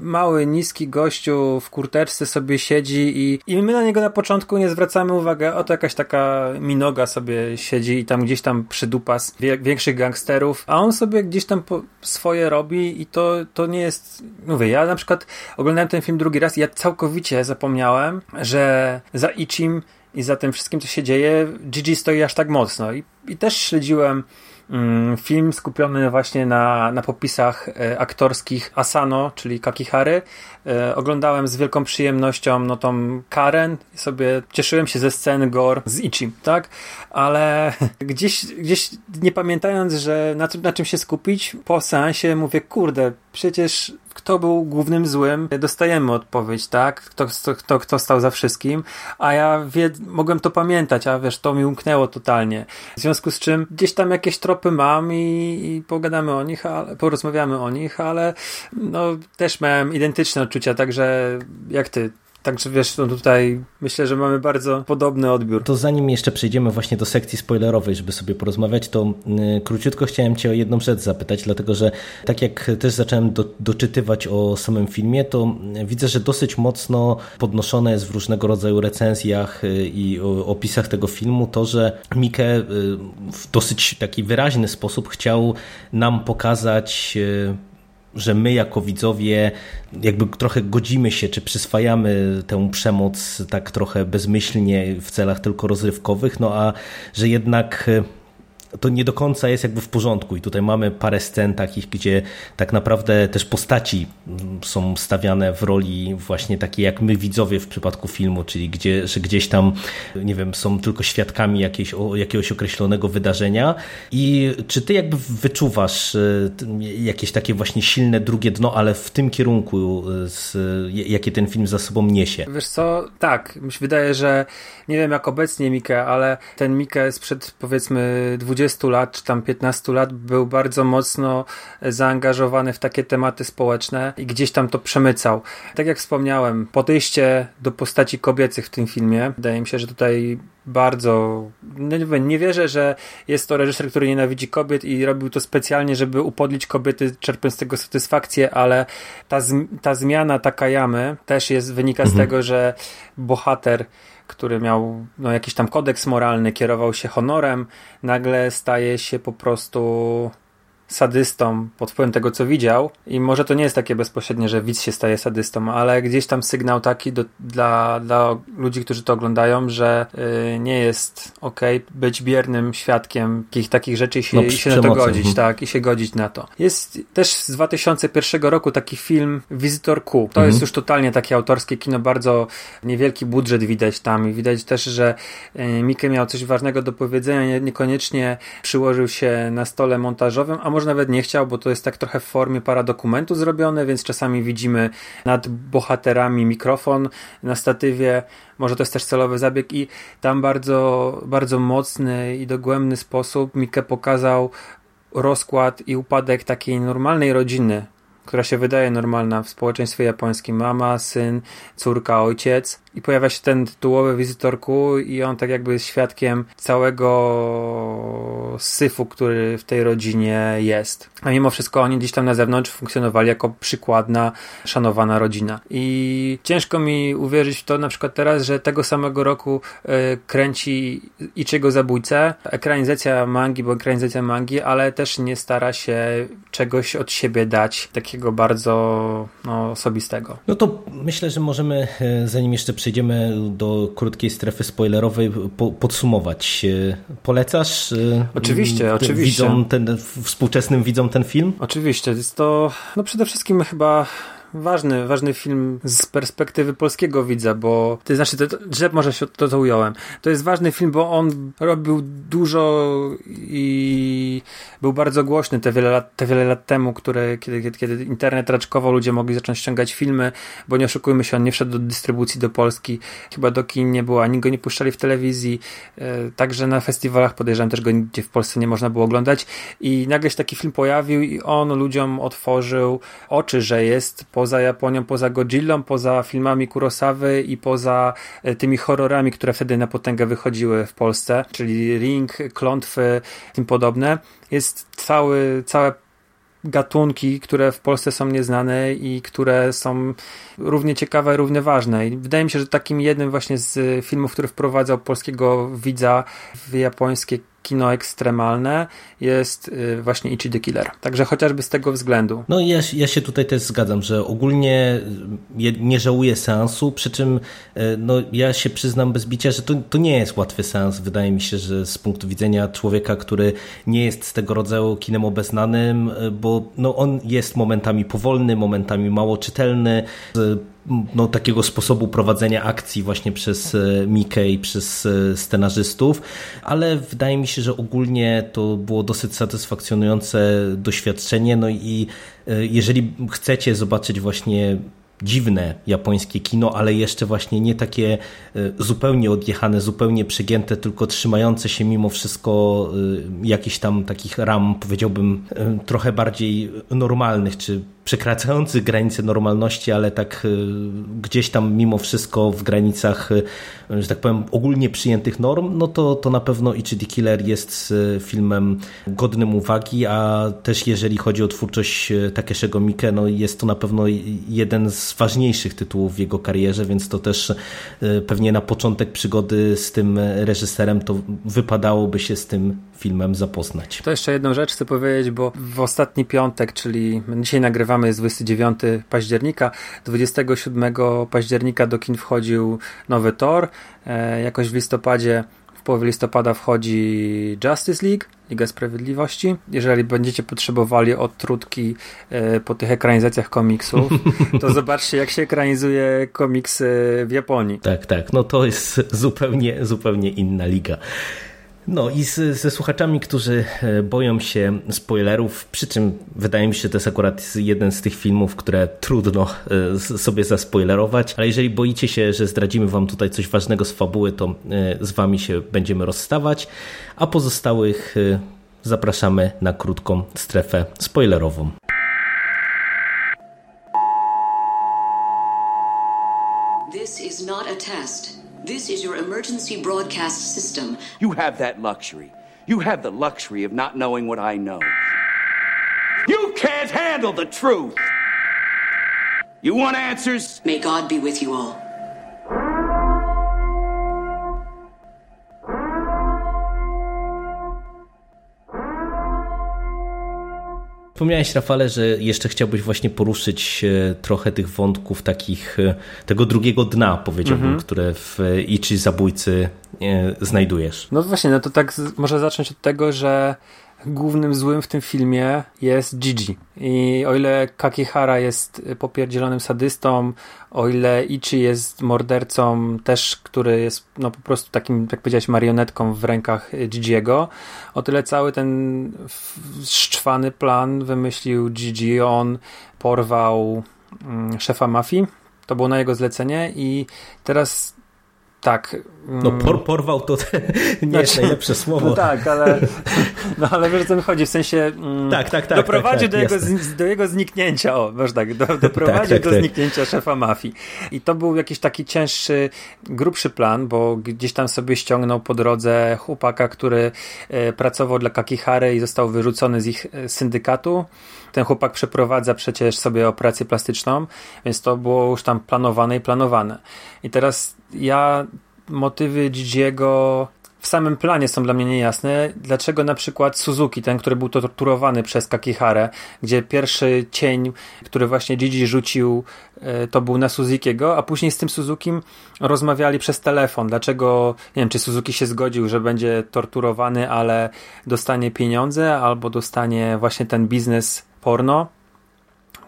mały, niski gościu w kurteczce sobie siedzi i, i my na niego na początku nie zwracamy uwagi, oto jakaś taka minoga sobie siedzi i tam gdzieś tam przydupas większych gangsterów, a on sobie gdzieś tam swoje robi i to, to nie jest, mówię, ja na przykład oglądałem ten film drugi raz i ja całkowicie zapomniałem, że za Ichim i za tym wszystkim, co się dzieje, Gigi stoi aż tak mocno. I, i też śledziłem mm, film skupiony właśnie na, na popisach e, aktorskich Asano, czyli Kakihary. E, oglądałem z wielką przyjemnością no tą Karen i sobie cieszyłem się ze sceny Gore z Ichi, tak? Ale gdzieś, gdzieś nie pamiętając, że na, na czym się skupić, po seansie mówię, kurde, przecież kto był głównym złym, dostajemy odpowiedź, tak? Kto, kto, kto stał za wszystkim, a ja wie, mogłem to pamiętać, a wiesz, to mi umknęło totalnie. W związku z czym gdzieś tam jakieś tropy mam i, i pogadamy o nich, ale, porozmawiamy o nich, ale no, też miałem identyczne odczucia, także jak ty, Także wiesz, no tutaj myślę, że mamy bardzo podobny odbiór. To zanim jeszcze przejdziemy właśnie do sekcji spoilerowej, żeby sobie porozmawiać, to y, króciutko chciałem Cię o jedną rzecz zapytać, dlatego że tak jak też zacząłem do, doczytywać o samym filmie, to widzę, że dosyć mocno podnoszone jest w różnego rodzaju recenzjach y, i opisach tego filmu to, że Mike y, w dosyć taki wyraźny sposób chciał nam pokazać że my jako widzowie jakby trochę godzimy się, czy przyswajamy tę przemoc tak trochę bezmyślnie w celach tylko rozrywkowych, no a że jednak to nie do końca jest jakby w porządku. I tutaj mamy parę scen takich, gdzie tak naprawdę też postaci są stawiane w roli właśnie takiej jak my widzowie w przypadku filmu, czyli gdzie, że gdzieś tam, nie wiem, są tylko świadkami jakiejś, jakiegoś określonego wydarzenia. I czy ty jakby wyczuwasz e, jakieś takie właśnie silne drugie dno, ale w tym kierunku, e, z, jakie ten film za sobą niesie? Wiesz co, tak, mi się wydaje, że nie wiem jak obecnie Mike, ale ten Mike sprzed powiedzmy 20 20 lat, czy tam 15 lat był bardzo mocno zaangażowany w takie tematy społeczne i gdzieś tam to przemycał. Tak jak wspomniałem, podejście do postaci kobiecych w tym filmie, wydaje mi się, że tutaj bardzo. Nie, nie wierzę, że jest to reżyser, który nienawidzi kobiet i robił to specjalnie, żeby upodlić kobiety, czerpiąc z tego satysfakcję, ale ta, ta zmiana Takayamy też jest, wynika mhm. z tego, że bohater który miał no, jakiś tam kodeks moralny, kierował się honorem, nagle staje się po prostu sadystą pod wpływem tego, co widział. I może to nie jest takie bezpośrednie, że widz się staje sadystą, ale gdzieś tam sygnał taki do, dla, dla ludzi, którzy to oglądają, że y, nie jest ok być biernym świadkiem takich, takich rzeczy i się, no, i się na to godzić, mhm. tak, i się godzić na to. Jest też z 2001 roku taki film Visitor Q. To mhm. jest już totalnie takie autorskie kino, bardzo niewielki budżet widać tam i widać też, że y, Mike miał coś ważnego do powiedzenia, nie, niekoniecznie przyłożył się na stole montażowym, a może może nawet nie chciał, bo to jest tak trochę w formie paradokumentu zrobione, więc czasami widzimy nad bohaterami mikrofon na statywie. Może to jest też celowy zabieg i tam bardzo, bardzo mocny i dogłębny sposób Mike pokazał rozkład i upadek takiej normalnej rodziny, która się wydaje normalna w społeczeństwie japońskim. Mama, syn, córka, ojciec i pojawia się ten tytułowy wizytorku i on tak jakby jest świadkiem całego syfu, który w tej rodzinie jest. A mimo wszystko oni gdzieś tam na zewnątrz funkcjonowali jako przykładna, szanowana rodzina. I ciężko mi uwierzyć w to na przykład teraz, że tego samego roku y, kręci Ichigo Zabójcę, ekranizacja mangi, bo ekranizacja mangi, ale też nie stara się czegoś od siebie dać, takiego bardzo no, osobistego. No to myślę, że możemy, e, zanim jeszcze przejdziemy do krótkiej strefy spoilerowej, po, podsumować. E, polecasz? E, oczywiście, oczywiście. Widzom ten, współczesnym widzom ten film? Oczywiście. Jest to no przede wszystkim chyba ważny, ważny film z perspektywy polskiego widza, bo to znaczy, to, że może się to, to ująłem. To jest ważny film, bo on robił dużo i był bardzo głośny te wiele lat, te wiele lat temu, które, kiedy, kiedy, kiedy internet raczkował, ludzie mogli zacząć ściągać filmy, bo nie oszukujmy się, on nie wszedł do dystrybucji do Polski, chyba do kin nie było, ani go nie puszczali w telewizji, e, także na festiwalach podejrzewam też go nigdzie w Polsce nie można było oglądać i nagle się taki film pojawił i on ludziom otworzył oczy, że jest po poza Japonią, poza Godzillą, poza filmami Kurosawy i poza e, tymi horrorami, które wtedy na potęgę wychodziły w Polsce, czyli Ring, Klątwy, tym podobne. Jest cały, całe gatunki, które w Polsce są nieznane i które są równie ciekawe, równie ważne. I wydaje mi się, że takim jednym właśnie z filmów, który wprowadzał polskiego widza w japońskie kino ekstremalne jest y, właśnie Ichi the Killer. Także chociażby z tego względu. No ja, ja się tutaj też zgadzam, że ogólnie nie żałuję seansu, przy czym y, no, ja się przyznam bez bicia, że to, to nie jest łatwy seans. Wydaje mi się, że z punktu widzenia człowieka, który nie jest z tego rodzaju kinem obeznanym, y, bo no, on jest momentami powolny, momentami mało czytelny, no, takiego sposobu prowadzenia akcji właśnie przez e, Mikę i przez e, scenarzystów, ale wydaje mi się, że ogólnie to było dosyć satysfakcjonujące doświadczenie. No i e, jeżeli chcecie zobaczyć właśnie dziwne japońskie kino, ale jeszcze właśnie nie takie zupełnie odjechane, zupełnie przegięte, tylko trzymające się mimo wszystko jakichś tam takich ram, powiedziałbym, trochę bardziej normalnych, czy przekraczających granice normalności, ale tak gdzieś tam mimo wszystko w granicach, że tak powiem, ogólnie przyjętych norm, no to, to na pewno Ichi the Killer jest filmem godnym uwagi, a też jeżeli chodzi o twórczość Takeshiego Mike, no jest to na pewno jeden z ważniejszych tytułów w jego karierze, więc to też pewnie na początek przygody z tym reżyserem to wypadałoby się z tym filmem zapoznać. To jeszcze jedną rzecz chcę powiedzieć, bo w ostatni piątek, czyli dzisiaj nagrywamy jest 29 października, 27 października do kin wchodził nowy Thor, e, jakoś w listopadzie w połowie listopada wchodzi Justice League, Liga Sprawiedliwości. Jeżeli będziecie potrzebowali odtrutki e, po tych ekranizacjach komiksów, to zobaczcie, jak się ekranizuje komiksy w Japonii. Tak, tak. No to jest zupełnie, zupełnie inna liga. No i z, ze słuchaczami, którzy e, boją się spoilerów, przy czym wydaje mi się, że to jest akurat jeden z tych filmów, które trudno e, sobie zaspoilerować, ale jeżeli boicie się, że zdradzimy wam tutaj coś ważnego z fabuły, to e, z wami się będziemy rozstawać, a pozostałych zapraszamy na krótką strefę spoilerową. This is your emergency broadcast system. You have that luxury. You have the luxury of not knowing what I know. You can't handle the truth! You want answers? May God be with you all. Wspomniałeś, Rafale, że jeszcze chciałbyś właśnie poruszyć e, trochę tych wątków takich, e, tego drugiego dna, powiedziałbym, mm -hmm. które w Ichi Zabójcy e, znajdujesz. No właśnie, no to tak może zacząć od tego, że głównym złym w tym filmie jest Gigi. I o ile Kakihara jest popierdzielonym sadystą, o ile Ichi jest mordercą też, który jest no po prostu takim, jak powiedziałeś, marionetką w rękach Gigiego, o tyle cały ten szczwany plan wymyślił Gigi. On porwał mm, szefa mafii. To było na jego zlecenie i teraz tak. No mm. por, porwał to nie znaczy, jest najlepsze słowo. No tak, ale, no, ale wiesz o co mi chodzi, w sensie mm, tak, tak, tak, doprowadził tak, tak, do, jego, do jego zniknięcia, o, wiesz tak, do, doprowadził tak, tak, do tak. zniknięcia szefa mafii. I to był jakiś taki cięższy, grubszy plan, bo gdzieś tam sobie ściągnął po drodze chłopaka, który e, pracował dla Kakihary i został wyrzucony z ich e, syndykatu. Ten chłopak przeprowadza przecież sobie operację plastyczną, więc to było już tam planowane i planowane. I teraz ja motywy Gigiego w samym planie są dla mnie niejasne. Dlaczego na przykład Suzuki, ten, który był torturowany przez Kakiharę, gdzie pierwszy cień, który właśnie Gigi rzucił, e, to był na Suzukiego, a później z tym Suzukim rozmawiali przez telefon. Dlaczego, nie wiem, czy Suzuki się zgodził, że będzie torturowany, ale dostanie pieniądze, albo dostanie właśnie ten biznes porno,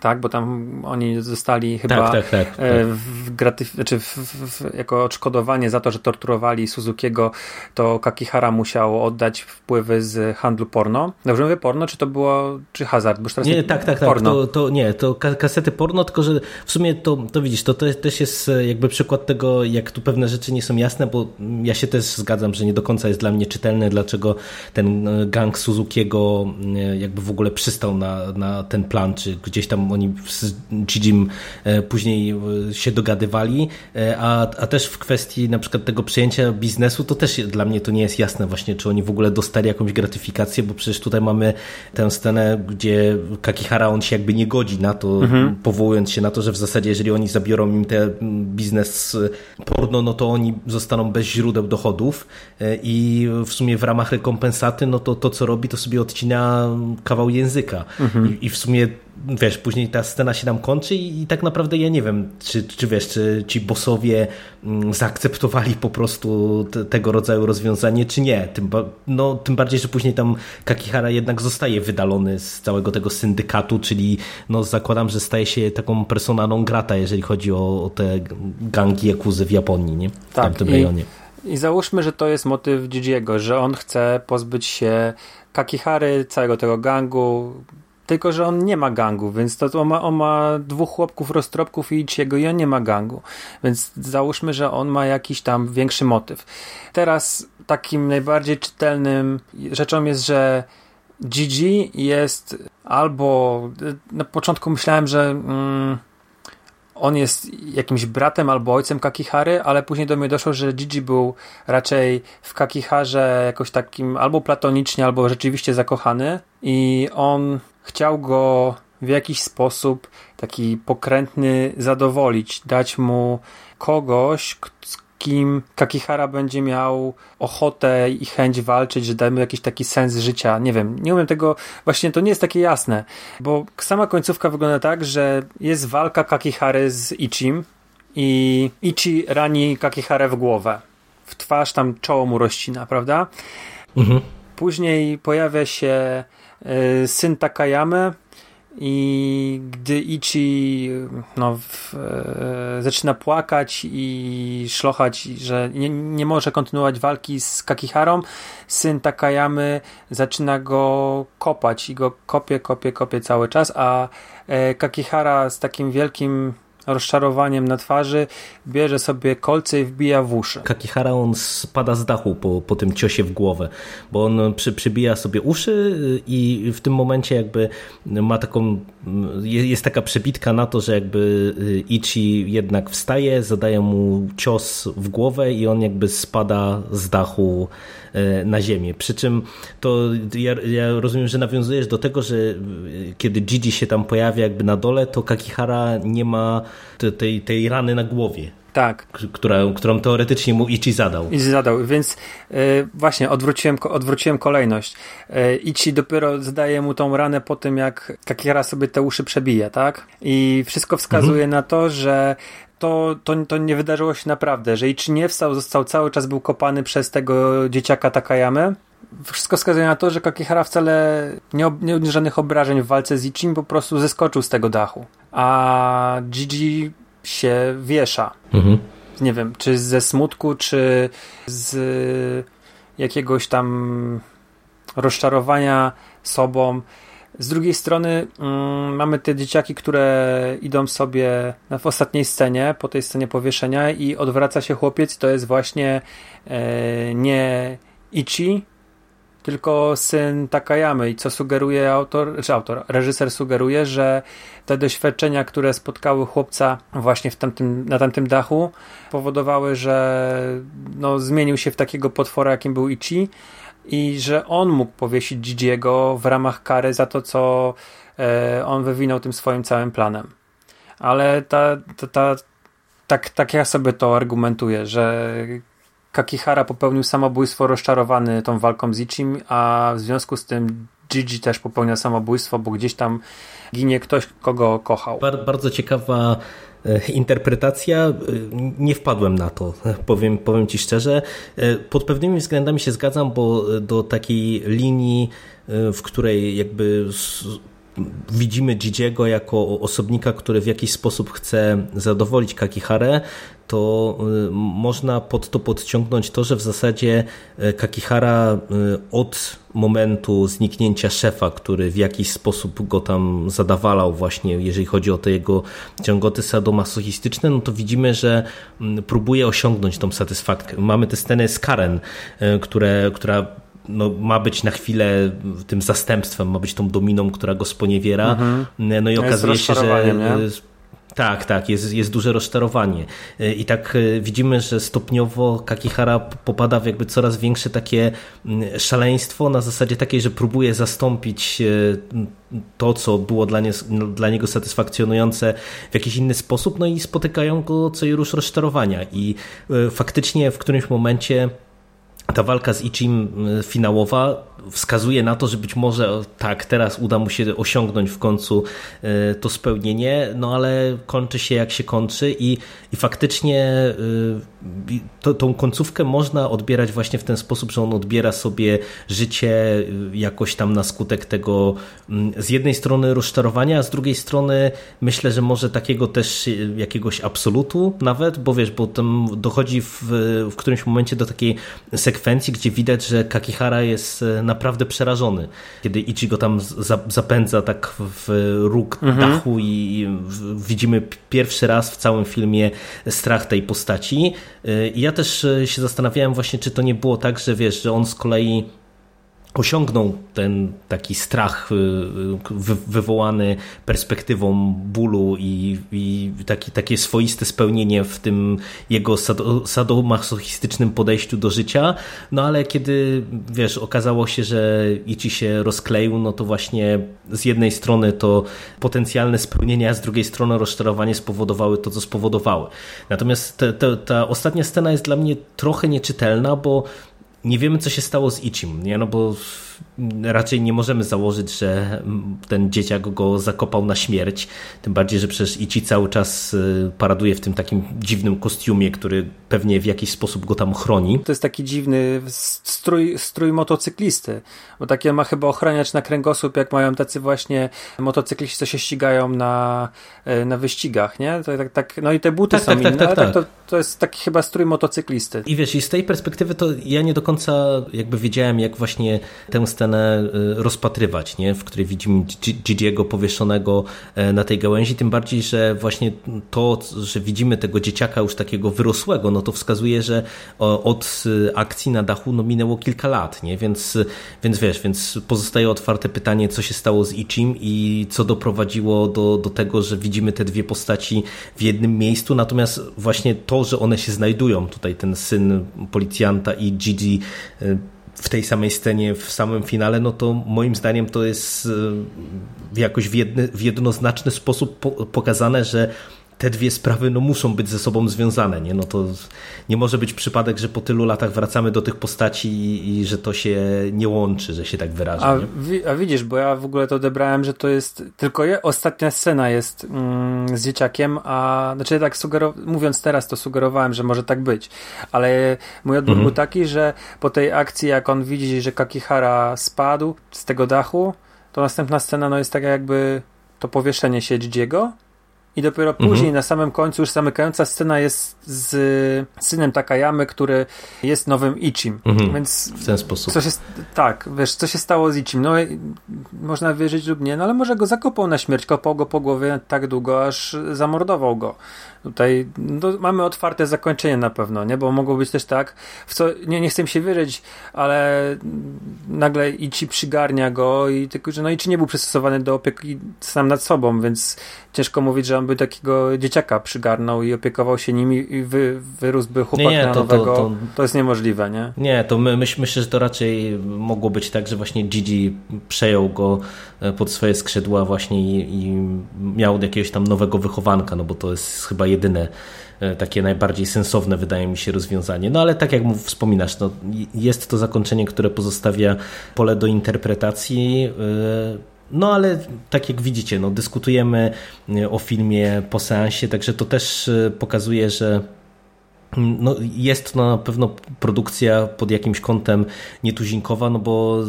tak? Bo tam oni zostali chyba tak, tak, tak, e, tak. w gratyf- znaczy w, w, jako odszkodowanie za to, że torturowali Suzukiego, to Kakihara musiał oddać wpływy z handlu porno. Dobrze mówię porno, czy to było, czy hazard? Bo teraz nie, nie, tak, tak, tak. porno. To, to nie, to kasety porno, tylko że w sumie to, to widzisz, to, też jest e, jakby przykład tego, jak tu pewne rzeczy nie są jasne, bo ja się też zgadzam, że nie do końca jest dla mnie czytelne, dlaczego ten e, gang Suzukiego jakby w ogóle przystał na, na ten plan, czy gdzieś tam oni z Gigim e, później e, się dogadywali, e, a, a też w kwestii na przykład tego przejęcia biznesu, to też dla mnie to nie jest jasne właśnie, czy oni w ogóle dostali jakąś gratyfikację, bo przecież tutaj mamy tę scenę, gdzie Kakihara on się jakby nie godzi na to, mhm. powołując się na to, że w zasadzie jeżeli oni zabiorą im ten biznes porno, no to oni zostaną bez źródeł dochodów i w sumie w ramach rekompensaty, no to to co robi, to sobie odcina kawał języka mhm. I, i w sumie wiesz, później ta scena się nam kończy i, i, tak naprawdę ja nie wiem, czy, czy wiesz, czy ci bossowie mm, zaakceptowali po prostu te, tego rodzaju rozwiązanie, czy nie. Tym, no, tym bardziej, że później tam Kakihara jednak zostaje wydalony z całego tego syndykatu, czyli no, zakładam, że staje się taką persona non grata, jeżeli chodzi o, o te gangi jakuzy w Japonii, nie? W tak, tamtym i, rejonie. I załóżmy, że to jest motyw Gigiego, że on chce pozbyć się Kakihary, całego tego gangu, tylko, że on nie ma gangu, więc to on ma, on ma dwóch chłopków, roztropków i Ichiego i on nie ma gangu. Więc załóżmy, że on ma jakiś tam większy motyw. Teraz takim najbardziej czytelnym rzeczą jest, że Gigi jest albo na początku myślałem, że mm, on jest jakimś bratem albo ojcem Kakihary, ale później do mnie doszło, że Gigi był raczej w Kakiharze jakoś takim albo platonicznie, albo rzeczywiście zakochany i on chciał go w jakiś sposób taki pokrętny zadowolić, dać mu kogoś, z kim Kakihara będzie miał ochotę i chęć walczyć, że dajmy jakiś taki sens życia. Nie wiem, nie umiem tego, właśnie to nie jest takie jasne, bo sama końcówka wygląda tak, że jest walka Kakihary z Ichim i Ichi rani Kakiharę w głowę. W twarz tam czoło mu rozcina, prawda? Mhm. Później pojawia się syn Takayamy, i gdy Ichi no, w, e, zaczyna płakać i szlochać, że nie, nie może kontynuować walki z Kakiharą, syn Takayamy zaczyna go kopać i go kopie, kopie, kopie cały czas, a e, Kakihara z takim wielkim rozczarowaniem na twarzy, bierze sobie kolce i wbija w uszy. Kakihara on spada z dachu po, po tym ciosie w głowę, bo on przy, przybija sobie uszy i w tym momencie jakby ma taką, jest taka przebitka na to, że jakby Ichi jednak wstaje, zadaje mu cios w głowę i on jakby spada z dachu E, na ziemię. Przy czym to ja, ja, rozumiem, że nawiązujesz do tego, że kiedy Gigi się tam pojawia jakby na dole, to Kakihara nie ma tej, tej rany na głowie. Tak. Która, którą teoretycznie mu Ichi zadał. Ichi zadał, więc yy, właśnie odwróciłem, odwróciłem kolejność. Yy, Ichi dopiero zdaje mu tą ranę po tym, jak Kakihara sobie te uszy przebija, tak? I wszystko wskazuje mhm. na to, że to, to, to nie wydarzyło się naprawdę, że Ichi nie wstał, został cały czas był kopany przez tego dzieciaka Takayamy. Wszystko wskazuje na to, że Kakihara wcale nie, nie odniósł żadnych obrażeń w walce z Ichim, po prostu zeskoczył z tego dachu. A Gigi się wiesza. Mhm. Nie wiem, czy ze smutku, czy z jakiegoś tam rozczarowania sobą. Z drugiej strony mm, mamy te dzieciaki, które idą sobie w ostatniej scenie, po tej scenie powieszenia i odwraca się chłopiec. To jest właśnie e, nie Ichi, tylko syn Takayamy i co sugeruje autor, czy autor, reżyser sugeruje, że te doświadczenia, które spotkały chłopca właśnie w tamtym, na tamtym dachu powodowały, że no, zmienił się w takiego potwora, jakim był Ichi i że on mógł powiesić Gigiego w ramach kary za to, co e, on wywinął tym swoim całym planem. Ale ta, ta, ta, tak, tak ja sobie to argumentuję, że Kakihara popełnił samobójstwo rozczarowany tą walką z Ichim, a w związku z tym Gigi też popełnia samobójstwo, bo gdzieś tam ginie ktoś, kogo kochał. Bardzo ciekawa interpretacja. E, nie wpadłem na to, powiem, powiem Ci szczerze. E, pod pewnymi względami się zgadzam, bo do takiej linii, w której jakby widzimy Gigiego jako osobnika, który w jakiś sposób chce zadowolić Kakiharę, to y, można pod to podciągnąć to, że w zasadzie y, Kakihara y, od momentu zniknięcia szefa, który w jakiś sposób go tam zadawalał właśnie, jeżeli chodzi o te jego ciągoty sadomasochistyczne, no to widzimy, że mm, próbuje osiągnąć tą satysfakcję. Mamy tę scenę z Karen, które, która no, ma być na chwilę tym zastępstwem, ma być tą dominą, która go sponiewiera. Mhm. No i okazuje się, że nie? Tak, tak, jest, jest duże rozczarowanie. E, I tak e, widzimy, że stopniowo Kakihara popada w jakby coraz większe takie mm, szaleństwo na zasadzie takiej, że próbuje zastąpić to, co było dla, nie, no, dla niego satysfakcjonujące w jakiś inny sposób, no i spotykają go co i róż rozczarowania. I faktycznie w którymś momencie ta walka z Ichim y, finałowa wskazuje na to, że być może tak, teraz uda mu się osiągnąć w końcu y, to spełnienie, no ale kończy się jak się kończy i, i faktycznie y, to, tą końcówkę można odbierać właśnie w ten sposób, że on odbiera sobie życie jakoś tam na skutek tego mm, z jednej strony rozczarowania, a z drugiej strony myślę, że może takiego też jakiegoś absolutu nawet, bo wiesz, bo tam dochodzi w, w którymś momencie do takiej sekwencji, gdzie widać, że Kakihara jest e, naprawdę przerażony, kiedy Ichi go tam zapędza tak w róg mhm. dachu i widzimy pierwszy raz w całym filmie strach tej postaci. I ja też e, się zastanawiałem właśnie, czy to nie było tak, że wiesz, że on z kolei osiągnął ten taki strach y, y, wywołany perspektywą bólu i, i taki, takie swoiste spełnienie w tym jego sadomasochistycznym podejściu do życia, no ale kiedy, wiesz, okazało się, że Ichi się rozkleił, no to właśnie z jednej strony to potencjalne spełnienie, a z drugiej strony rozczarowanie spowodowały to, co spowodowały. Natomiast te, te, ta ostatnia scena jest dla mnie trochę nieczytelna, bo nie wiemy, co się stało z Ichim, nie? No bo raczej nie możemy założyć, że ten dzieciak go zakopał na śmierć. Tym bardziej, że przecież Ichi cały czas y, paraduje w tym takim dziwnym kostiumie, który pewnie w jakiś sposób go tam chroni. To jest taki dziwny strój, strój motocyklisty, bo takie ma chyba ochraniać na kręgosłup, jak mają tacy właśnie motocykliści, co się ścigają na, y, na wyścigach, nie? To tak, tak, no i te buty tak, są tak, tak inne, tak, tak, to, to jest taki chyba strój motocyklisty. I wiesz, i z tej perspektywy to ja nie do końca jakby wiedziałem, jak właśnie tę scenę y, rozpatrywać, nie? w której widzimy Gigiego powieszonego e, na tej gałęzi, tym bardziej, że właśnie to, że widzimy tego dzieciaka już takiego wyrosłego, no to wskazuje, że od y, akcji na dachu no minęło kilka lat, nie? Więc, więc wiesz, więc pozostaje otwarte pytanie, co się stało z Ichim i co doprowadziło do, do tego, że widzimy te dwie postaci w jednym miejscu, natomiast właśnie to, że one się znajdują, tutaj ten syn policjanta i Gigi w tej samej scenie, w samym finale, no to moim zdaniem to jest e, jakoś w, jedny, w jednoznaczny sposób pokazane, że te dwie sprawy no, muszą być ze sobą związane. Nie? No to nie może być przypadek, że po tylu latach wracamy do tych postaci i, i że to się nie łączy, że się tak wyrażę. A, wi a, widzisz, bo ja w ogóle to odebrałem, że to jest tylko je, ostatnia scena jest mm, z dzieciakiem, a znaczy tak mówiąc teraz to sugerowałem, że może tak być, ale mój odbiór mhm. był taki, że po tej akcji jak on widzi, że Kakihara spadł z tego dachu, to następna scena no jest taka jakby to powieszenie się Dzidziego i dopiero mhm. później, na samym końcu, już zamykająca scena jest z synem Takayamy, który jest nowym Ichim. Mhm. Więc w ten sposób. Co się, tak, wiesz, co się stało z Ichim? No, można wierzyć lub nie, no ale może go zakopał na śmierć, kopał go po głowie tak długo, aż zamordował go. Tutaj no, mamy otwarte zakończenie na pewno, nie? Bo mogło być też tak, w co nie, nie chcę się wierzyć, ale nagle Ichi przygarnia go i tylko, że no Ichi nie był przystosowany do opieki sam nad sobą, więc ciężko mówić, że on by takiego dzieciaka przygarnął i opiekował się nim i wy, wyrósłby chłopak nie, nie, to, nowego. To, to, to, jest niemożliwe, nie? Nie, to my, myśl, myślę, że to raczej mogło być tak, że właśnie Gigi przejął go e, pod swoje skrzydła właśnie i, i miał jakiegoś tam nowego wychowanka, no bo to jest chyba jedyne e, takie najbardziej sensowne wydaje mi się rozwiązanie. No ale tak jak wspominasz, no, jest to zakończenie, które pozostawia pole do interpretacji. E, no ale tak jak widzicie, no, dyskutujemy e, o filmie po seansie, także to też pokazuje, że mm, no, jest na pewno produkcja pod jakimś kątem nietuzinkowa, no bo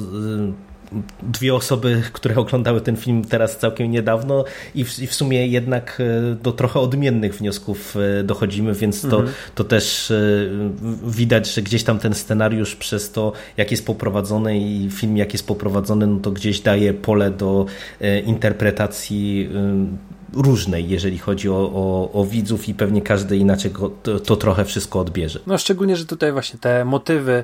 dwie osoby, które oglądały ten film teraz całkiem niedawno i w, i w sumie jednak e, do trochę odmiennych wniosków e, dochodzimy, więc to, mhm. to też e, widać, że gdzieś tam ten scenariusz przez to, jak jest poprowadzony i film jak jest poprowadzony, no to gdzieś daje pole do interpretacji różnej, jeżeli chodzi o, o, o, widzów i pewnie każdy inaczej go, to, to, trochę wszystko odbierze. No szczególnie, że tutaj właśnie te motywy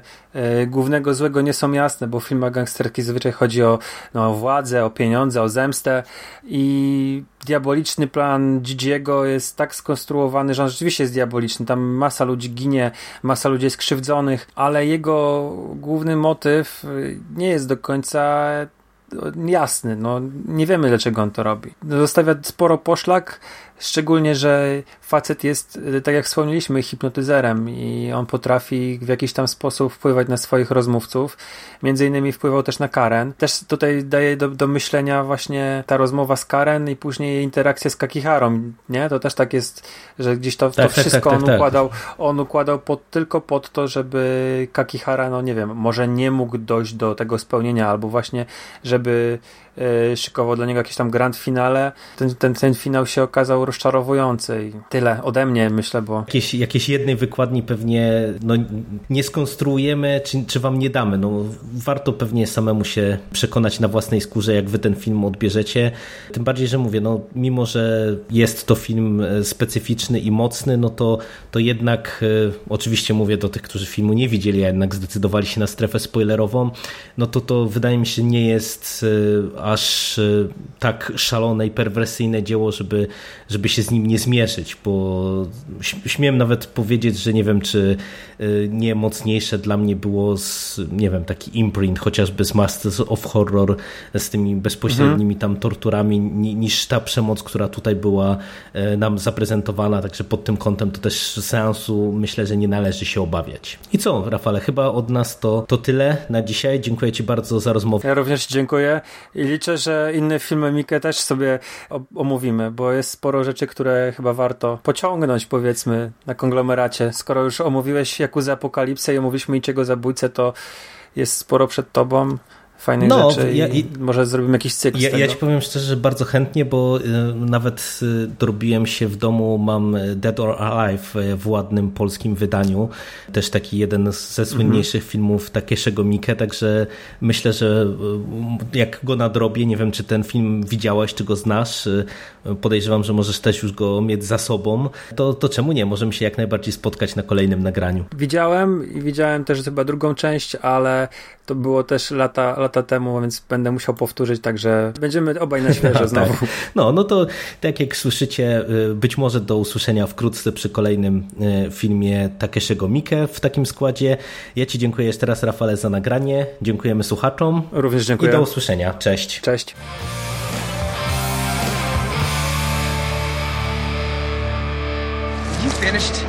y, głównego złego nie są jasne, bo w filmach gangsterskich zazwyczaj chodzi o, no, o władzę, o pieniądze, o zemstę i diaboliczny plan Gigiego jest tak skonstruowany, że on rzeczywiście jest diaboliczny. Tam masa ludzi ginie, masa ludzi jest krzywdzonych, ale jego główny motyw nie jest do końca jasny. No, nie wiemy, dlaczego on to robi. Zostawia sporo poszlak, Szczególnie, że facet jest, tak jak wspomnieliśmy, hipnotyzerem i on potrafi w jakiś tam sposób wpływać na swoich rozmówców. Między innymi wpływał też na Karen. Też tutaj daje do, do myślenia właśnie ta rozmowa z Karen i później jej interakcja z Kakiharą, nie? To też tak jest, że gdzieś to, to tak, tak wszystko tak, tak, on układał, on układał pod, tylko pod to, żeby Kakihara, no nie wiem, może nie mógł dojść do tego spełnienia, albo właśnie, żeby szykował dla niego jakieś tam grand finale. Ten, ten, ten finał się okazał rozczarowujący i tyle ode mnie, myślę, bo... Jakieś, jakieś jednej wykładni pewnie no, nie skonstruujemy, czy, czy wam nie damy. No, warto pewnie samemu się przekonać na własnej skórze, jak wy ten film odbierzecie. Tym bardziej, że mówię, no, mimo że jest to film e, specyficzny i mocny, no to, to jednak, e, oczywiście mówię do tych, którzy filmu nie widzieli, a jednak zdecydowali się na strefę spoilerową, no to to wydaje mi się nie jest e, aż tak szalone i perwersyjne dzieło, żeby, żeby się z nim nie zmierzyć, bo śmiem nawet powiedzieć, że nie wiem, czy nie mocniejsze dla mnie było z, nie wiem, taki imprint, chociażby z Masters of Horror, z tymi bezpośrednimi tam torturami, niż ta przemoc, która tutaj była nam zaprezentowana, także pod tym kątem to też seansu myślę, że nie należy się obawiać. I co, Rafale, chyba od nas to, to tyle na dzisiaj. Dziękuję Ci bardzo za rozmowę. Ja również dziękuję i liczę, że inne filmy Mikę też sobie omówimy, bo jest sporo rzeczy, które chyba warto pociągnąć, powiedzmy, na konglomeracie. Skoro już omówiłeś Jakuzę Apokalipsę i omówiliśmy Iczego Zabójcę, to jest sporo przed Tobą fajnych no, rzeczy ja, i może zrobimy jakiś cykl ja, ja ci powiem szczerze, że bardzo chętnie, bo y, nawet y, dorobiłem się w domu, mam Dead or Alive w ładnym polskim wydaniu, też taki jeden ze słynniejszych mhm. filmów Takieszego Mikę, także myślę, że y, jak go nadrobię, nie wiem czy ten film widziałeś, czy go znasz, y, podejrzewam, że możesz też już go mieć za sobą, to, to czemu nie? Możemy się jak najbardziej spotkać na kolejnym nagraniu. Widziałem i widziałem też chyba drugą część, ale to było też lata, lata temu, więc będę musiał powtórzyć, także będziemy obaj na świeżo znowu. tak. No, no to tak jak słyszycie, y, być może do usłyszenia wkrótce przy kolejnym y, filmie Takeshiego Mike w takim składzie. Ja Ci dziękuję jeszcze raz, Rafale, za nagranie. Dziękujemy słuchaczom. Również dziękuję. I do usłyszenia. Cześć. Cześć. You finished?